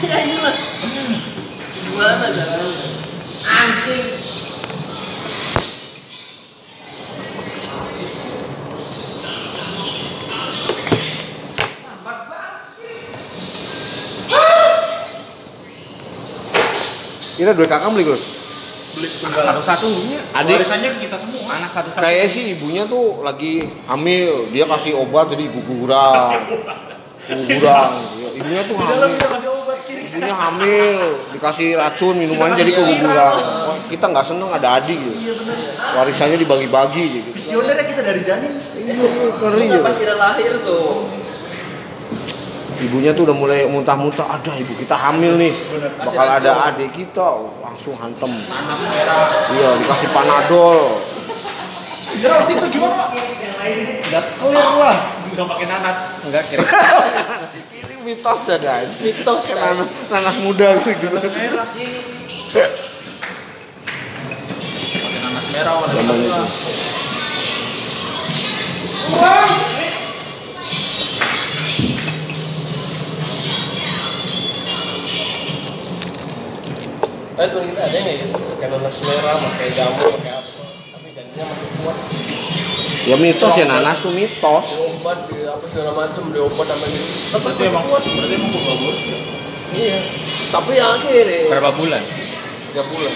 ya inilah gimana caranya anjing Kira dua kakak beli terus. beli Anak satu-satunya. Adik warisannya kita semua Anak satu-satunya. kayak sih ibunya tuh lagi hamil, dia kasih obat jadi guguran. Guguran. Ya, Ibunya tuh hamil. kita kasih obat kiri Ibunya hamil, dikasih racun minuman jadi keguguran. Kita nggak seneng ada adik gitu. iya benar Warisannya dibagi-bagi gitu. visionernya kita dari janin Iya, ya. pas Ira lahir tuh Ibunya tuh udah mulai muntah-muntah, ada ibu kita hamil nih. Bakal ada adik kita, langsung hantem. Iya, dikasih panadol. Terus itu gimana pak Udah clear lah. udah pakai nanas Enggak kira. Mitos ada aja. mitos kan nanas, nanas muda gitu. nanas merah pakai nanas merah warna merah. itu. Tapi kita ada yang kayak pakai nanas merah, pakai jamu, pakai apa Tapi jadinya masih kuat Ya mitos ya nanas tuh mitos. Di obat, di apa segala macam, di obat sama gitu Tetap berarti emang kuat berarti emang gue bagus ya Iya Tapi ya akhirnya Berapa bulan? 3 bulan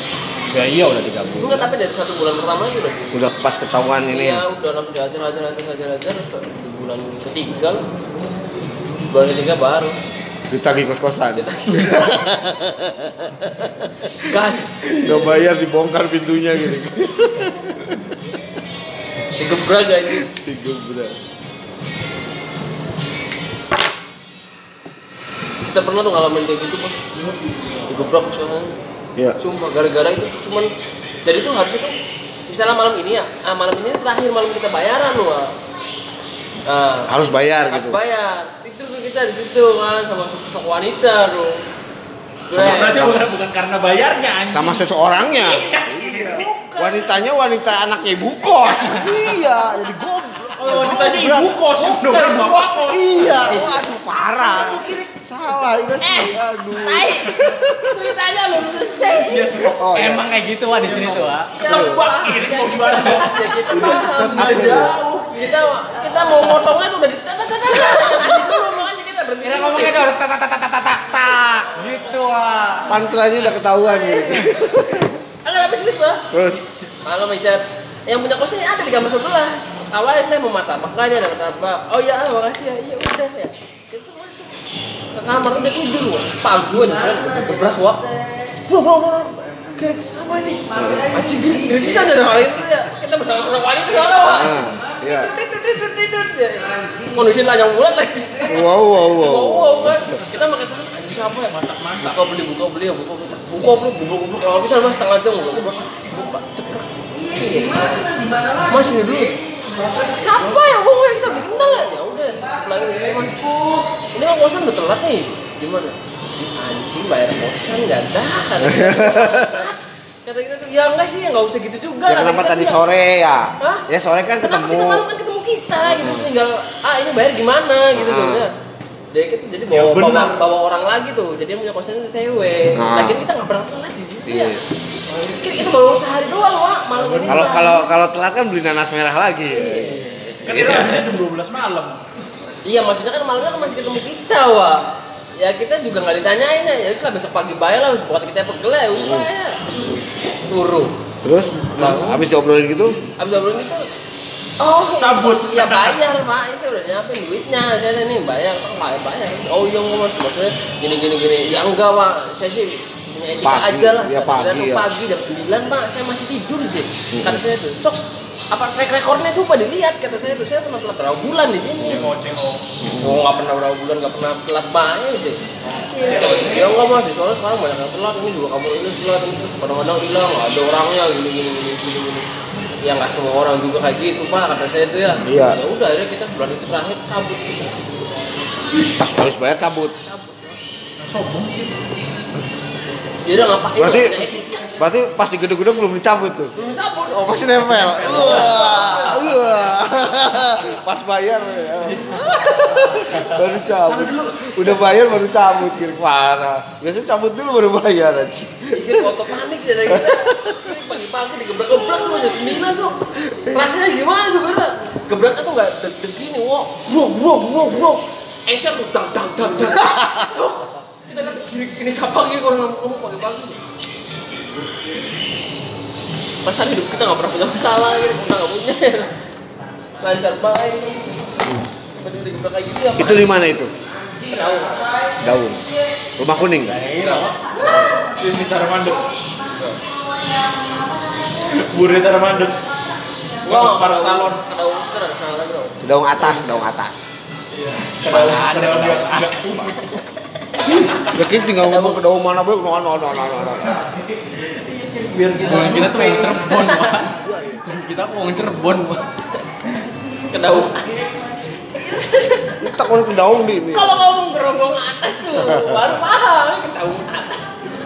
Ya iya udah tiga bulan. Enggak, tapi dari satu bulan pertama aja udah gitu Udah pas ketahuan ini Iya, ya. udah langsung diajar, ajar, ajar, ajar, ajar di bulan ketiga Bulan ketiga baru Ditagih kos-kosan. Gas Gak bayar dibongkar pintunya gitu. Digebrak aja Tiga bulan. Kita pernah tuh ngalamin kayak gitu, Bang Digebrak soalnya Ya. Sumpah, gara-gara itu tuh cuman Jadi tuh harusnya tuh Misalnya malam ini ya, ah, malam ini terakhir malam kita bayaran loh ah. Nah, Harus bayar harus gitu. bayar Tidur tuh kita di situ kan sama sosok wanita tuh Sama- berarti sama- bukan bukan karena bayarnya anjing Sama seseorangnya. Wanitanya wanita anaknya ibu kos. iya, jadi goblok. oh wanitanya ibu kos Bukan, bukan ibu kos. kos Iya, waduh parah. Salah, itu sih. Aduh. Tai, ceritanya lu selesai Iya. Oh, iya. Emang kayak gitu Wak di sini tuh, Wak. Ketebak kiri Ya, kok kita, gimana? ya. Nggak jauh kita kita mau motongnya tuh udah di tata tata tata berhenti Kira ngomongnya tuh harus tak tak tak tak tak tak tak gitu, Wak. Punchline-nya udah ketahuan gitu. Agak habis serius bah Terus? Malam Icat yang punya kos ini ada di kamar sebelah. Awalnya teh mau martabak nggak ini ada martabak. Oh iya ah, makasih ya. Iya udah ya. Kita masuk. Ke kamar udah tidur wah pagi aja kan gebrak wah bro bro bro kira siapa ini. Anjing kira bisa ada hal itu ya kita bersama bersama wanita ke sana wah ah, iya. tidur tidur tidur ya kondisi lanjang bulat lagi. Wow, wow, wow. wow wow kita makan anjing siapa ya mantap mantap? Buka beli buka beli ya buka buka buka beli buka buka kalau bisa mas setengah jam buka buka buka cekrek Iya. mas ini dulu. Siapa ya? Bu kita belum kenal ya udah lagi ini mas. Ini kan kosan udah telat nih. Gimana? Anjing bayar kosan nggak ada kata kita tuh ya enggak sih ya nggak usah gitu juga. Ya kata kenapa kita tadi tuh, ya. sore ya? Hah? Ya sore kan Kenapa ketemu. kita malam kan ketemu kita gitu. Tinggal ah ini bayar gimana? Gitu tuh Ah. ya. Dia itu jadi Ya, bawa, bawa, benar. bawa orang lagi tuh. Jadi yang punya kosan itu cewek. Ah. Lagian kita nggak pernah telat di situ Iya. ya. Kita, kita baru sehari doang, Wak. Malam ini. Kalau kalau kalau telat kan beli nanas merah lagi. kan kita habisnya jam 12 malam Iya, maksudnya kan malamnya kan masih ketemu kita, Wak. Ya kita juga nggak ditanyain ya. Ya lah besok pagi bayar lah, buat kita pegel ya, wis lah ya. Turun. Terus terus habis diobrolin gitu, Abis ngobrol gitu, oh Cabut. iya bayar pak, ini saya udah nyiapin duitnya, saya nih bayar, pak bayar bayar. Oh iya mas, maksudnya gini gini gini, ya enggak pak, saya sih punya etika Pagi, aja lah. ya pagi, ya. pagi jam 9 pak, saya masih tidur sih. Kata saya tuh, sok apa track recordnya coba dilihat kata saya tuh, saya pernah telat berapa bulan di sini. cengok cengok Oh nggak pernah berapa bulan nggak pernah telat bayar sih. Ya enggak mas, soalnya sekarang banyak yang telat ini juga kamu ini telat ini terus kadang-kadang hilang nggak ada orangnya gini gini gini gini. Ya nggak semua orang juga kayak gitu pak kata saya itu ya. Iya. Ya udah akhirnya kita bulan itu terakhir cabut pas habis bayar cabut. Cabut. ya. Sombong gitu udah ngapain? Berarti berarti pas di gedung-gedung belum dicabut tuh. belum cabut. Oh masih nempel. Wah, wah. Pas bayar ya. baru cabut. Udah bayar baru cabut kira parah. Biasanya cabut dulu baru bayar aja. Pikir foto panik ya kita. Ini Pagi-pagi digebrak-gebrak tuh jam 9 so. Rasanya gimana sebenarnya? Gebraknya tuh nggak deg-deg gini, wah, bro, bro, bro, bro. Engser tuh dang dang dang dang. Tuh, Kita lihat kiri ini siapa lagi orang ngomong pagi-pagi. Masa hidup kita nggak pernah punya masalah gitu, kita nggak punya. Lancar kayak gitu ya. Itu di mana itu? Tahu. Daun. Rumah kuning. Di Mitar Burita Mandek. Wah, Para salon. Ada unsur ada salah bro. Daun atas, daun atas. Ada ada agak Ya kita tinggal ngomong ke daun mana bro? No, no, no, no, no, no. biar kita kita tuh orang Cirebon. Kita orang Cirebon. Kedaung. Kita kalau ke daun di ini. Kalau ngomong gerombong atas tuh baru paham kedaung atas.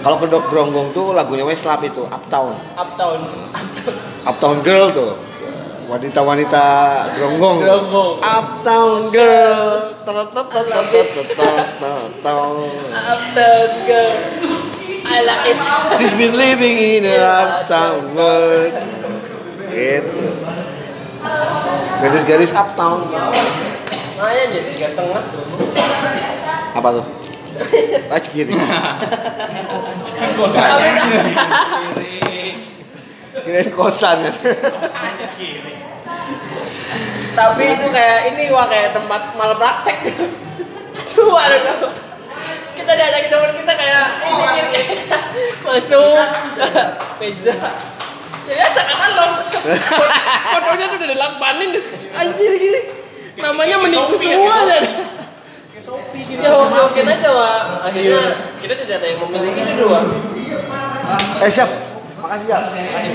Kalau ke dok Gronggong tuh lagunya Westlap itu Uptown. Uptown. Uptown Girl tuh. Wanita-wanita Gronggong. Gronggong. Uptown Girl. Uptown. Uptown girl. I like it. She's been living in a uptown world. Gitu. Gadis-gadis uptown. Makanya jadi tiga setengah. Apa tuh? Ah segini. kosan. Tapi kan Kirain kosan ya. tapi itu kayak ini wah kayak tempat malpraktek. Semua ada. Kita diajakin teman kita kayak ini kiri masuk meja. Jadi seakan lo fotonya tuh udah dilakbanin anjir gini. Namanya menipu semua kan. Ya oke oke aja wah. Akhirnya kita tidak ada yang memiliki itu dua. Eh siap. Makasih siap. Makasih.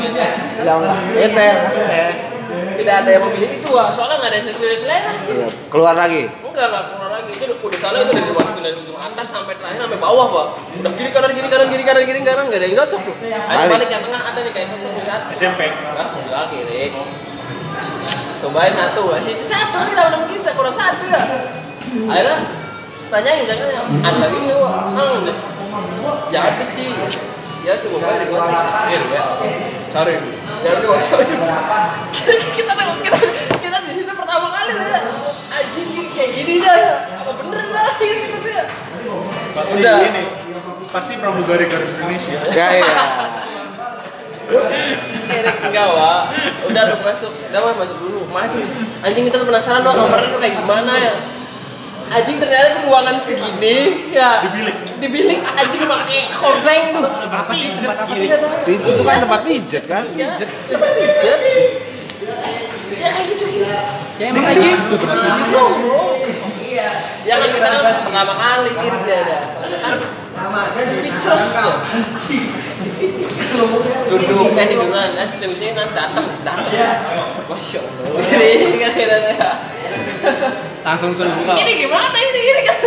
Jangan lah. Eh teh, kasih teh. Tidak ada yang memiliki dua. Soalnya nggak ada yang sesuai selera. Iya, Keluar lagi. Enggak lah keluar lagi itu udah- udah salah itu dari dimasukin dari ujung atas sampai terakhir sampai bawah pak. Udah kiri kanan kiri kanan kiri kanan kiri kanan nggak ada yang cocok tuh. Ada Balik. yang tengah ada nih kayak cocok kan. SMP. Nah, enggak kiri. Cobain satu, sisi satu nih teman kita kurang satu ya. Akhirnya tanyain kan ada lagi nggak wah? Enggak. Jadi sih ya coba balik di gocek. Iya ya. Sorry. Jangan di workshop kita kita tuh kita kita di situ pertama kali ya. Anjing kayak gini dah. Apa bener dah ini gitu dia. Pasti Udah. ini. Pasti pramugari garis Indonesia. Ya iya. Erik enggak, Wak. Udah dong masuk. Udah masuk dulu. Masuk. Anjing kita tuh penasaran doang kamarnya tuh kayak gimana ya. Anjing ternyata tuh ruangan segini ya. Di bilik. Di bilik anjing pakai hordeng tuh. Apa sih? Tempat apa sih? Itu tuh kan tempat pijet kan? Iya, tempat pijet. Ya kayak gitu gitu. Ya emang kayak gitu tempat pijat. Iya. Ya kan kita kan pertama kali dia ada. Kan speechless tuh. Duduk kayak tiduran, nah seterusnya nanti datang, datang. Masya Allah. Ini kan kita Langsung suruh buka. Ini gimana ini ini kan?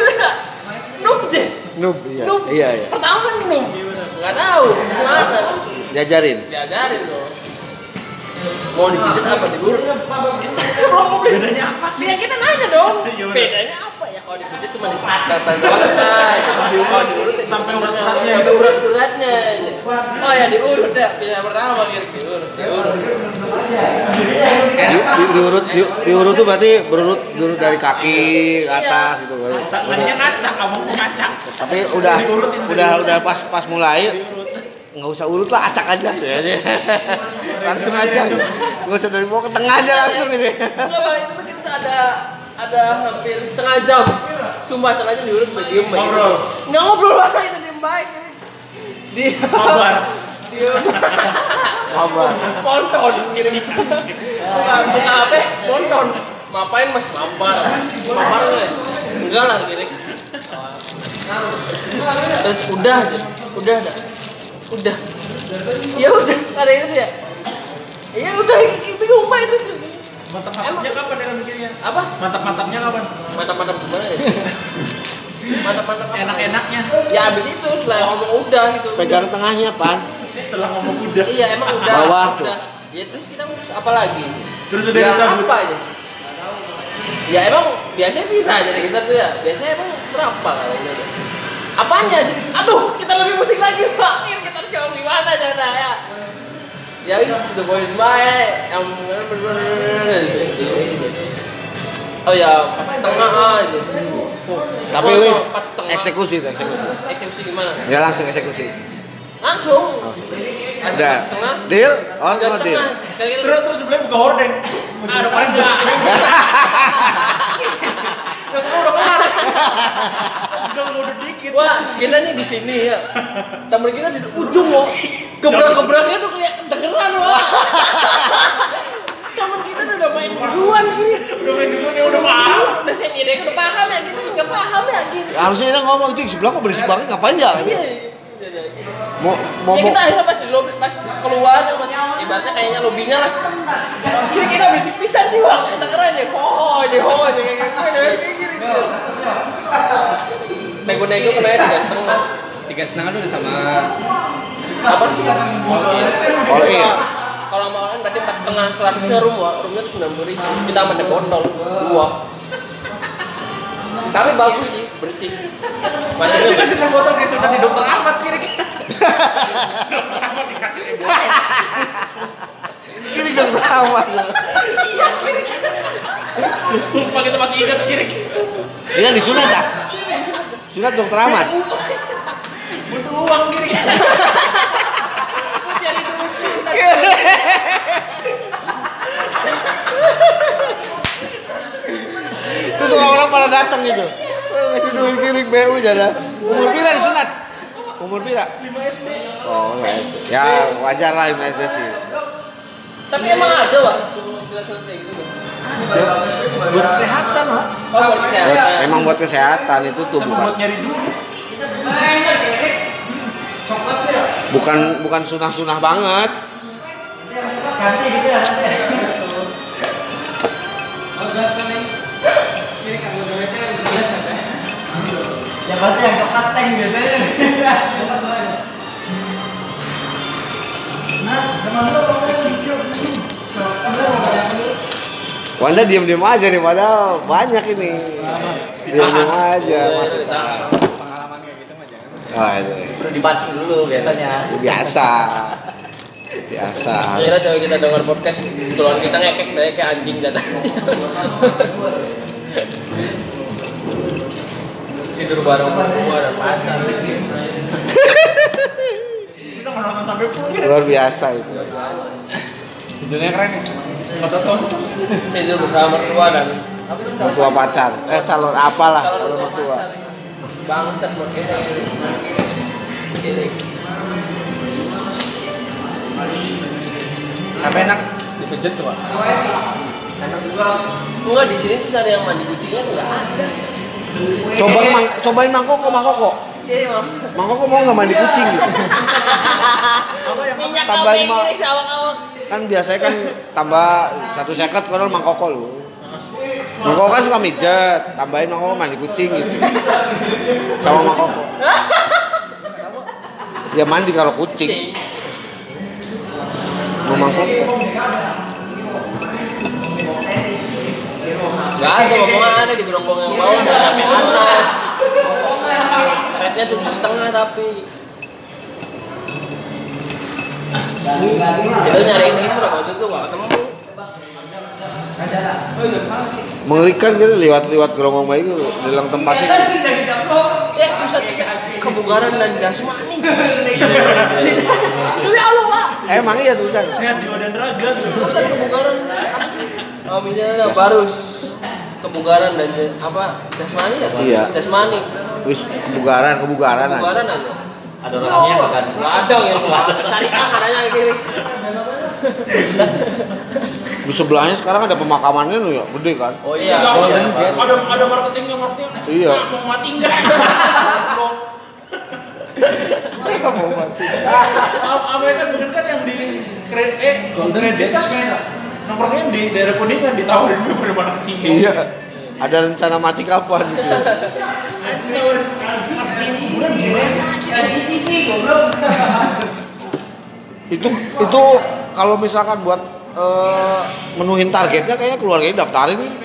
Noob je. Noob iya. Noob. Iya iya. Pertama noob. Nggak tahu gimana. Diajarin. Diajarin loh. Mau dipijat apa diurut? Bedanya apa? Ya kita nanya dong. Iya. Bedanya apa kalau dipijat cuma di tatan doang. Kalau diurut ya Sampai cuma urat-uratnya. Sampai urat-uratnya. Oh ya diurut ya. Pilihan pertama kira diurut. Diurut. Di, di, diurut di, diurut tuh berarti berurut diurut dari kaki ke atas gitu baru. Tadinya ngacak, kamu ngacak. Tapi udah udah udah pas pas mulai nggak usah urut lah acak aja ya langsung aja nggak usah dari bawah ke tengah aja langsung gitu Enggak lah, itu kita ada ada hampir setengah jam. Sumpah setengah jam diurut sampai diem baik. Ngobrol. Nggak ngobrol lah, kita diem baik. Di Kabar. diem. apa Ponton kirim. Buka HP, ponton. Ngapain mas mampar? Mampar nggak? Enggak lah kiri. Terus udah aja, udah dah. Udah. Ya udah, ada itu ya. Ya udah, bingung main terus. Mantap-mantapnya kapan dengan mikirnya? Apa? Mantap-mantapnya kapan? Mantap-mantap gimana ya? mantap-mantap? Enak-enaknya ya abis itu setelah ngomong udah gitu Pegang tengahnya, Pan. setelah ngomong udah. iya emang udah Bawah tuh. udah ya terus kita mau apa lagi Terus udah ya dicabut. apa aja ya emang biasanya bisa jadi kita tuh ya biasanya emang berapa kalau gitu apanya aduh kita lebih musik lagi pak kita harus ngomong gimana cara ya ya wis the boy baik yang oh ya empat setengah aja Tapi Kosong, wis eksekusi tuh, eksekusi. eksekusi gimana Ya langsung eksekusi. langsung Udah. empat setengah Deal? On no deal? Kira-kira Terus terus sebelah buka hordeng. Aduh, enggak. Terus udah kelar. Udah udah dikit. Wah, kita nih di sini ya. Temen kita di ujung loh. Gebrak-gebraknya tuh kayak kedengeran loh. Temen kita tuh udah main duluan gini. Udah main duluan ya udah paham. Udah senior udah paham ya, kita nggak paham ya gini. Harusnya dia ngomong itu sebelah kok berisik banget ngapain ya? Iya. Mau mau Ya mau kita akhirnya pas di lobby, pas keluar, pas ibaratnya kayaknya lobbynya lah. Kira-kira berisik pisan sih bang, kedengeran aja. Oh, aja, oh aja kayak gitu. Kayak gini. Nego-nego kena tiga setengah. Tiga setengah lu udah sama apa? All in. Kalau sama orang berarti empat setengah seratusnya rumah, rumahnya tuh sembilan puluh ribu. Kita sama botol dua. Tapi bagus sih, bersih. Masih Itu bersih. kasih botol kayak sudah di dokter Ahmad kira-kira. dokter Ahmad dikasih botol. Kiri gak terawat. Sumpah kita masih ingat kira-kira. Dia disunat tak? Sunat dokter Ahmad. Butuh uang kira-kira. Mau cari duit sunat. Terus orang-orang pada datang gitu. Eh, Ngasih duit kirim BU jada. Umur pira disunat? Umur pira? 5 SD. Oh, nggak SD. Ya wajar lah 5 SD sih. Tapi emang ada kayak gitu. Bang. Buat kesehatan lah. Oh, buat Buat- kesehatan. emang buat kesehatan itu tuh Sama bukan buat nyari duit. bukan bukan sunah-sunah banget. Ganti gitu ya. Ya pasti yang coklat tank biasanya. Wanda diam-diam aja nih, padahal banyak ini. Diam-diam aja. Iya, pengalaman kayak gitu mah jangan. Oh, itu. Perlu dipancing dulu biasanya. Biasa. Biasa. Akhirnya cewek kita dengar podcast, tulang kita ngekek kayak kayak anjing jatuh. Tidur bareng berdua dan pacar. Luar biasa itu. Judulnya keren nih. Foto tuh. Tidur bersama mertua dan Mertua pacar. Eh calon apalah, Calon mertua. Bangsat mertua. Apa enak? Dipejet tuh, Pak. Enak juga. Enggak di sini sih ada yang mandi kucingnya enggak ada. Cobain mang, cobain mangkoko, mangkoko. Iya, Mam. Mangkoko mau nggak mandi kucing gitu. Minyak Tambahin ma-. Kan biasanya kan tambah satu seket kalau mangkoko lu. Mangkoko kan suka mijet, tambahin mangkoko mandi kucing gitu. Sama mangkoko. Ya mandi kalau kucing. Cing. Mau mangkoko. Enggak ada ngomong ada di gerombong yang bawah dan sampai atas. Rate-nya tujuh setengah tapi kita nyariin itu lah waktu itu nggak ketemu. Mengerikan gitu lewat-lewat gerombong bayi gitu, bilang tempatnya. Ya pusat kebugaran dan jasmani. Demi Allah pak. Emang iya tulisan. Sehat jiwa dan raga. Pusat kebugaran. Oh misalnya barus kebugaran dan apa jasmani ya? Iya. Jasmani. Wis kebugaran, kebugaran aja. Kebugaran aja. Ada orangnya nggak kan? Nggak ada yang syariah adanya kiri. Di sebelahnya sekarang ada pemakamannya lu ya, gede kan? Oh iya. Golden Gate. Ada ada marketingnya marketingnya. Iya. Nah, mau mati enggak? Mau mati. Apa kan bener kan yang di kredit eh kredit kan nongkrongnya di daerah kuningan ditawarin member marketingnya. Iya. ada rencana mati kapan gitu itu itu kalau misalkan buat eh, menuhin targetnya kayaknya keluarganya daftarin ini.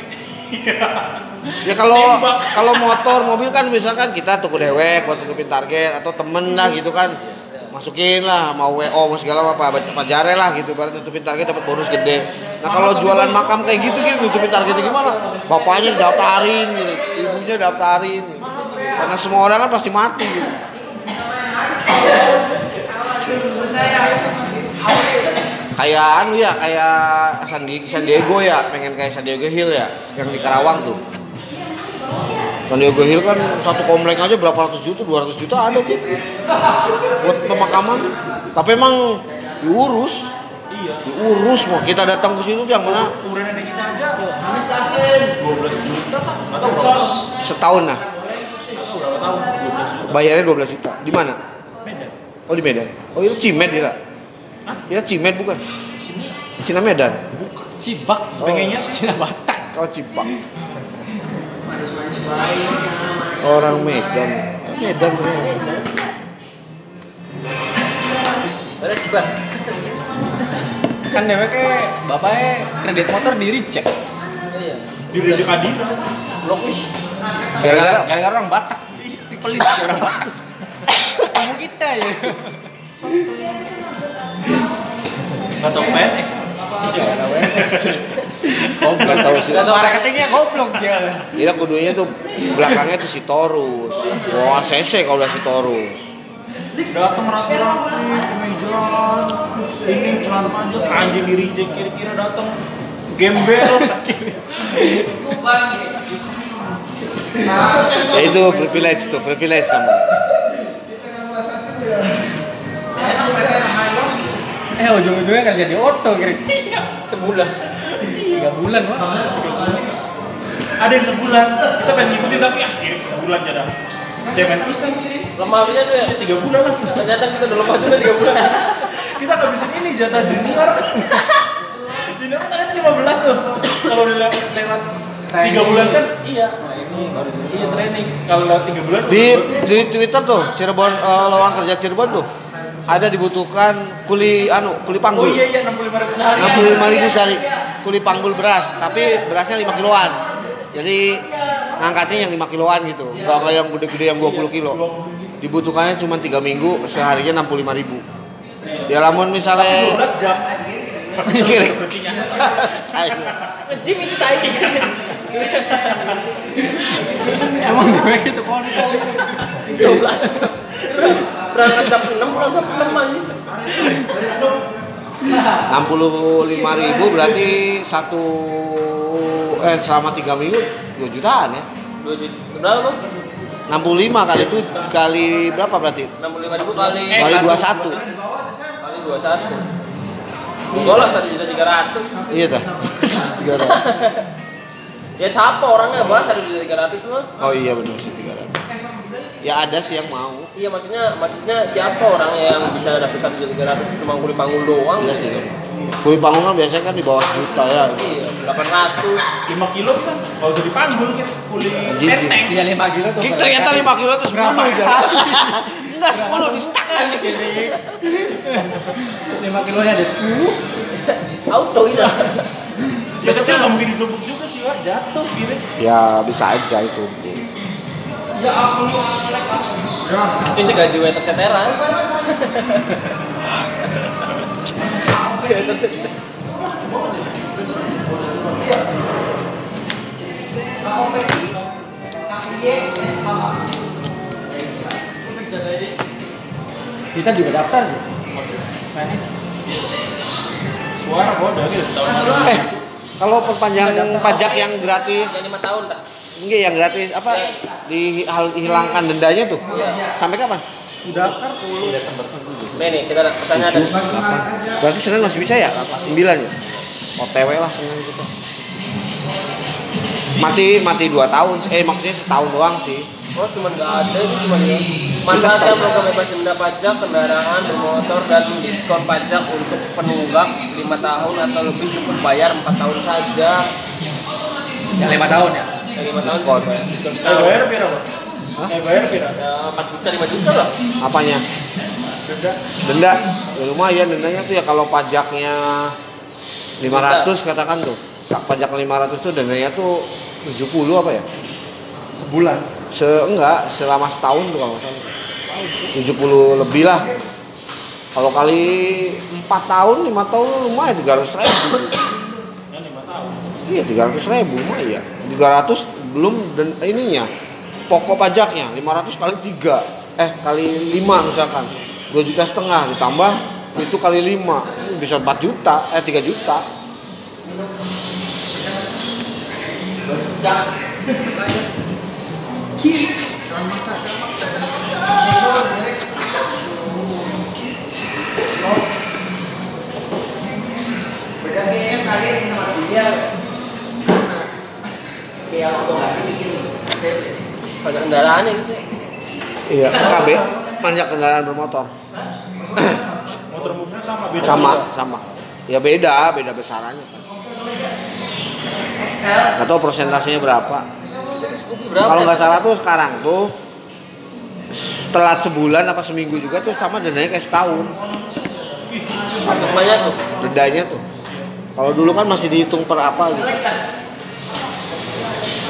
ya kalau kalau motor mobil kan misalkan kita tuku dewek buat nutupin target atau temen lah gitu kan masukin lah mau wo mau segala apa apa jare lah gitu baru nutupin target dapat bonus gede. Nah kalau jualan makam kayak gitu gitu nutupin targetnya gimana? Bapaknya daftarin gitu ibunya daftarin. Karena semua orang kan pasti mati. Gitu kayak anu ya kayak San Diego, San Diego ya pengen kayak San Diego Hill ya yang di Karawang tuh San Diego Hill kan satu komplek aja berapa ratus juta 200 juta ada tuh buat pemakaman tapi emang diurus Iya. diurus mau kita datang ke situ yang mana Umuran nenek kita aja 12 juta tak? Atau berapa? setahun nah Berapa tahun? 12 juta. bayarnya 12 juta di mana Medan. oh di Medan oh itu Cimed Hah? ya Cimed bukan Cina Medan Cibak. Oh. Pengennya Cina Batak. Orang Medan. Medan ternyata. Beres bar. Kan dewek bapaknya kredit motor di reject. Iya. di Kadina. Blocklist. Gara-gara Gara-gara orang Batak. Pelit ya orang Batak. Kamu kita ya. Tahu PNS. Oh, nggak tahu sih. Atau marketingnya goblok dia. Iya kudunya tuh belakangnya tuh si Torus. Wah, CC kalau udah si Torus. Datang rapi-rapi, kemeja, ini celana panjang, anjing di reject kira-kira datang gembel. Ya itu privilege tuh, privilege namanya. Eh ujung-ujungnya kan jadi oto kira Sebulan. Tiga bulan wah. Ada yang sebulan, kita pengen ngikutin tapi ah kirim sebulan jadi. Cemen pisan kirim. Lemah aja tuh ya. Ya tiga bulan lah. Ternyata kita udah lemah juga 3 bulan. Kita ngabisin ini jatah junior. junior kan ternyata 15 tuh. Kalau udah lewat lewat tiga bulan kan iya. Nah ini baru Iya training. Kalau lewat tiga bulan Di di Twitter tuh Cirebon eh, lowongan kerja Cirebon tuh ada dibutuhkan kuli anu kuli Oh panggul. iya iya 65 ribu sehari. 65 ribu sehari kuli panggul beras tapi berasnya 5 kiloan jadi ngangkatnya yang 5 kiloan gitu nggak kayak yang gede-gede yang 20 kilo dibutuhkannya cuma 3 minggu seharinya 65 ribu ya lamun misalnya 12 jam. Kira. Berartinya. Jim itu tai. Emang dewek itu kontol. 12 jam. Berangkat jam 6 pulang jam 6 aja. 65 ribu berarti satu eh selama 3 minggu 2 jutaan ya 2 juta. Berapa bang? 65 kali itu kali berapa berarti 65 ribu kali kali 21 kali 21. Enggak lah 1 juta 300. iya dah 300 Ya capek orangnya bahas 1 juta 300 mah. oh iya benar sih 300 ya ada sih yang mau Iya maksudnya maksudnya siapa orang yang bisa dapet 1 juta 300 cuma kulit panggul doang Iya, gitu. tiga. Kuli bangunan biasanya kan di bawah juta ya. Iya, 800. 5 kilo bisa nggak usah dipanggul gitu kuli Jijik. enteng Iya lima kilo tuh. Kita ternyata 5 kilo 10 Berapa aja. Enggak 10 di stuck aja. Lima kilonya ada sepuluh. Auto itu. ya kecil nggak mungkin ditumpuk juga sih wah jatuh gitu Ya bisa aja itu. Itu sih gaji waiter seteran. Waiter seteran. Kita juga daftar tuh. Manis. suara bodoh gitu Eh, kalau perpanjang pajak yang gratis, Yang 5 tahun dah. Enggak yang gratis apa dihilangkan dendanya tuh? Sampai kapan? Sudah kan Nih nih, kita pesannya ada. 7, 8. Berarti Senin masih bisa ya? 9 ya? OTW lah Senin kita. Mati mati 2 tahun. Eh maksudnya setahun doang sih. Oh, cuma nggak ada itu cuma ya. Manfaatnya program bebas denda pajak kendaraan bermotor dan diskon pajak untuk penunggak 5 tahun atau lebih cukup bayar 4 tahun saja. ya lima tahun ya. Lima Diskon. diskon Eh bayar pira, Pak? Eh bayar? Ya, 4 juta 5 juta lah. Apanya? Denda. Denda. Ya, lumayan dendanya tuh ya kalau pajaknya 500 katakan tuh. Kak, pajak 500 tuh dendanya tuh 70 apa ya? Sebulan. Se enggak, selama setahun tuh kalau salah. 70 lebih lah. Kalau kali 4 tahun, 5 tahun lumayan 300 ribu. Ya 5 tahun. Iya 300 ribu lumayan. 300 belum dan ininya pokok pajaknya 500 kali 3 eh kali 5 misalkan 2 juta setengah ditambah itu kali 5 bisa 4 juta eh 3 juta Pajak kendaraan ya gitu. iya KB pajak kendaraan bermotor Motor mobil sama beda. sama sama ya beda beda besarannya kan nggak tahu persentasenya berapa Berapa? kalau nggak salah tuh sekarang tuh setelah sebulan apa seminggu juga tuh sama dendanya kayak setahun Namanya tuh. dendanya tuh kalau dulu kan masih dihitung per apa gitu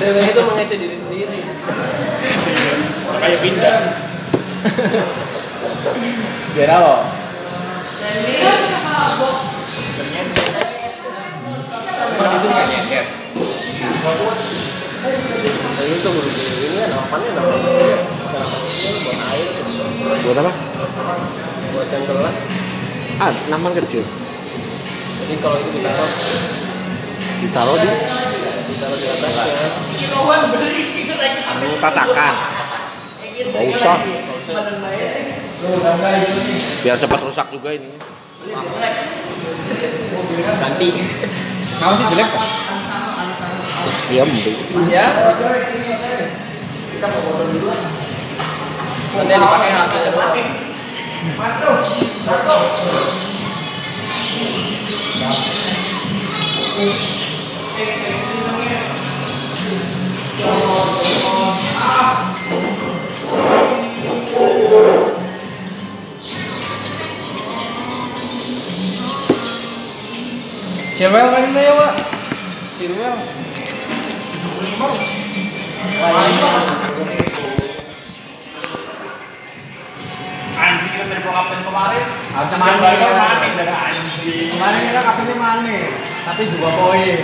Dewe itu mengecek diri sendiri. Kayak pindah. Biar apa? Emang di sini nggak nyeker? Nah, itu ini kan namanya namanya buat air, buat apa buat yang kelas. ah naman kecil Jadi kalau itu ditaruh ditaruh di ditaruh di anu tatakan nggak usah biar cepat rusak juga ini Ganti. Mau sih jelek iya mending Ya. Kita mau foto dulu. Nanti dipakai nanti aja pakai. Cewek kan ini ya, Pak? Cewek. Anjing kita dari pengapain kemarin. Harusnya mandi. mandi anjing. Kemarin kita kaptennya mana? Tapi dua poin.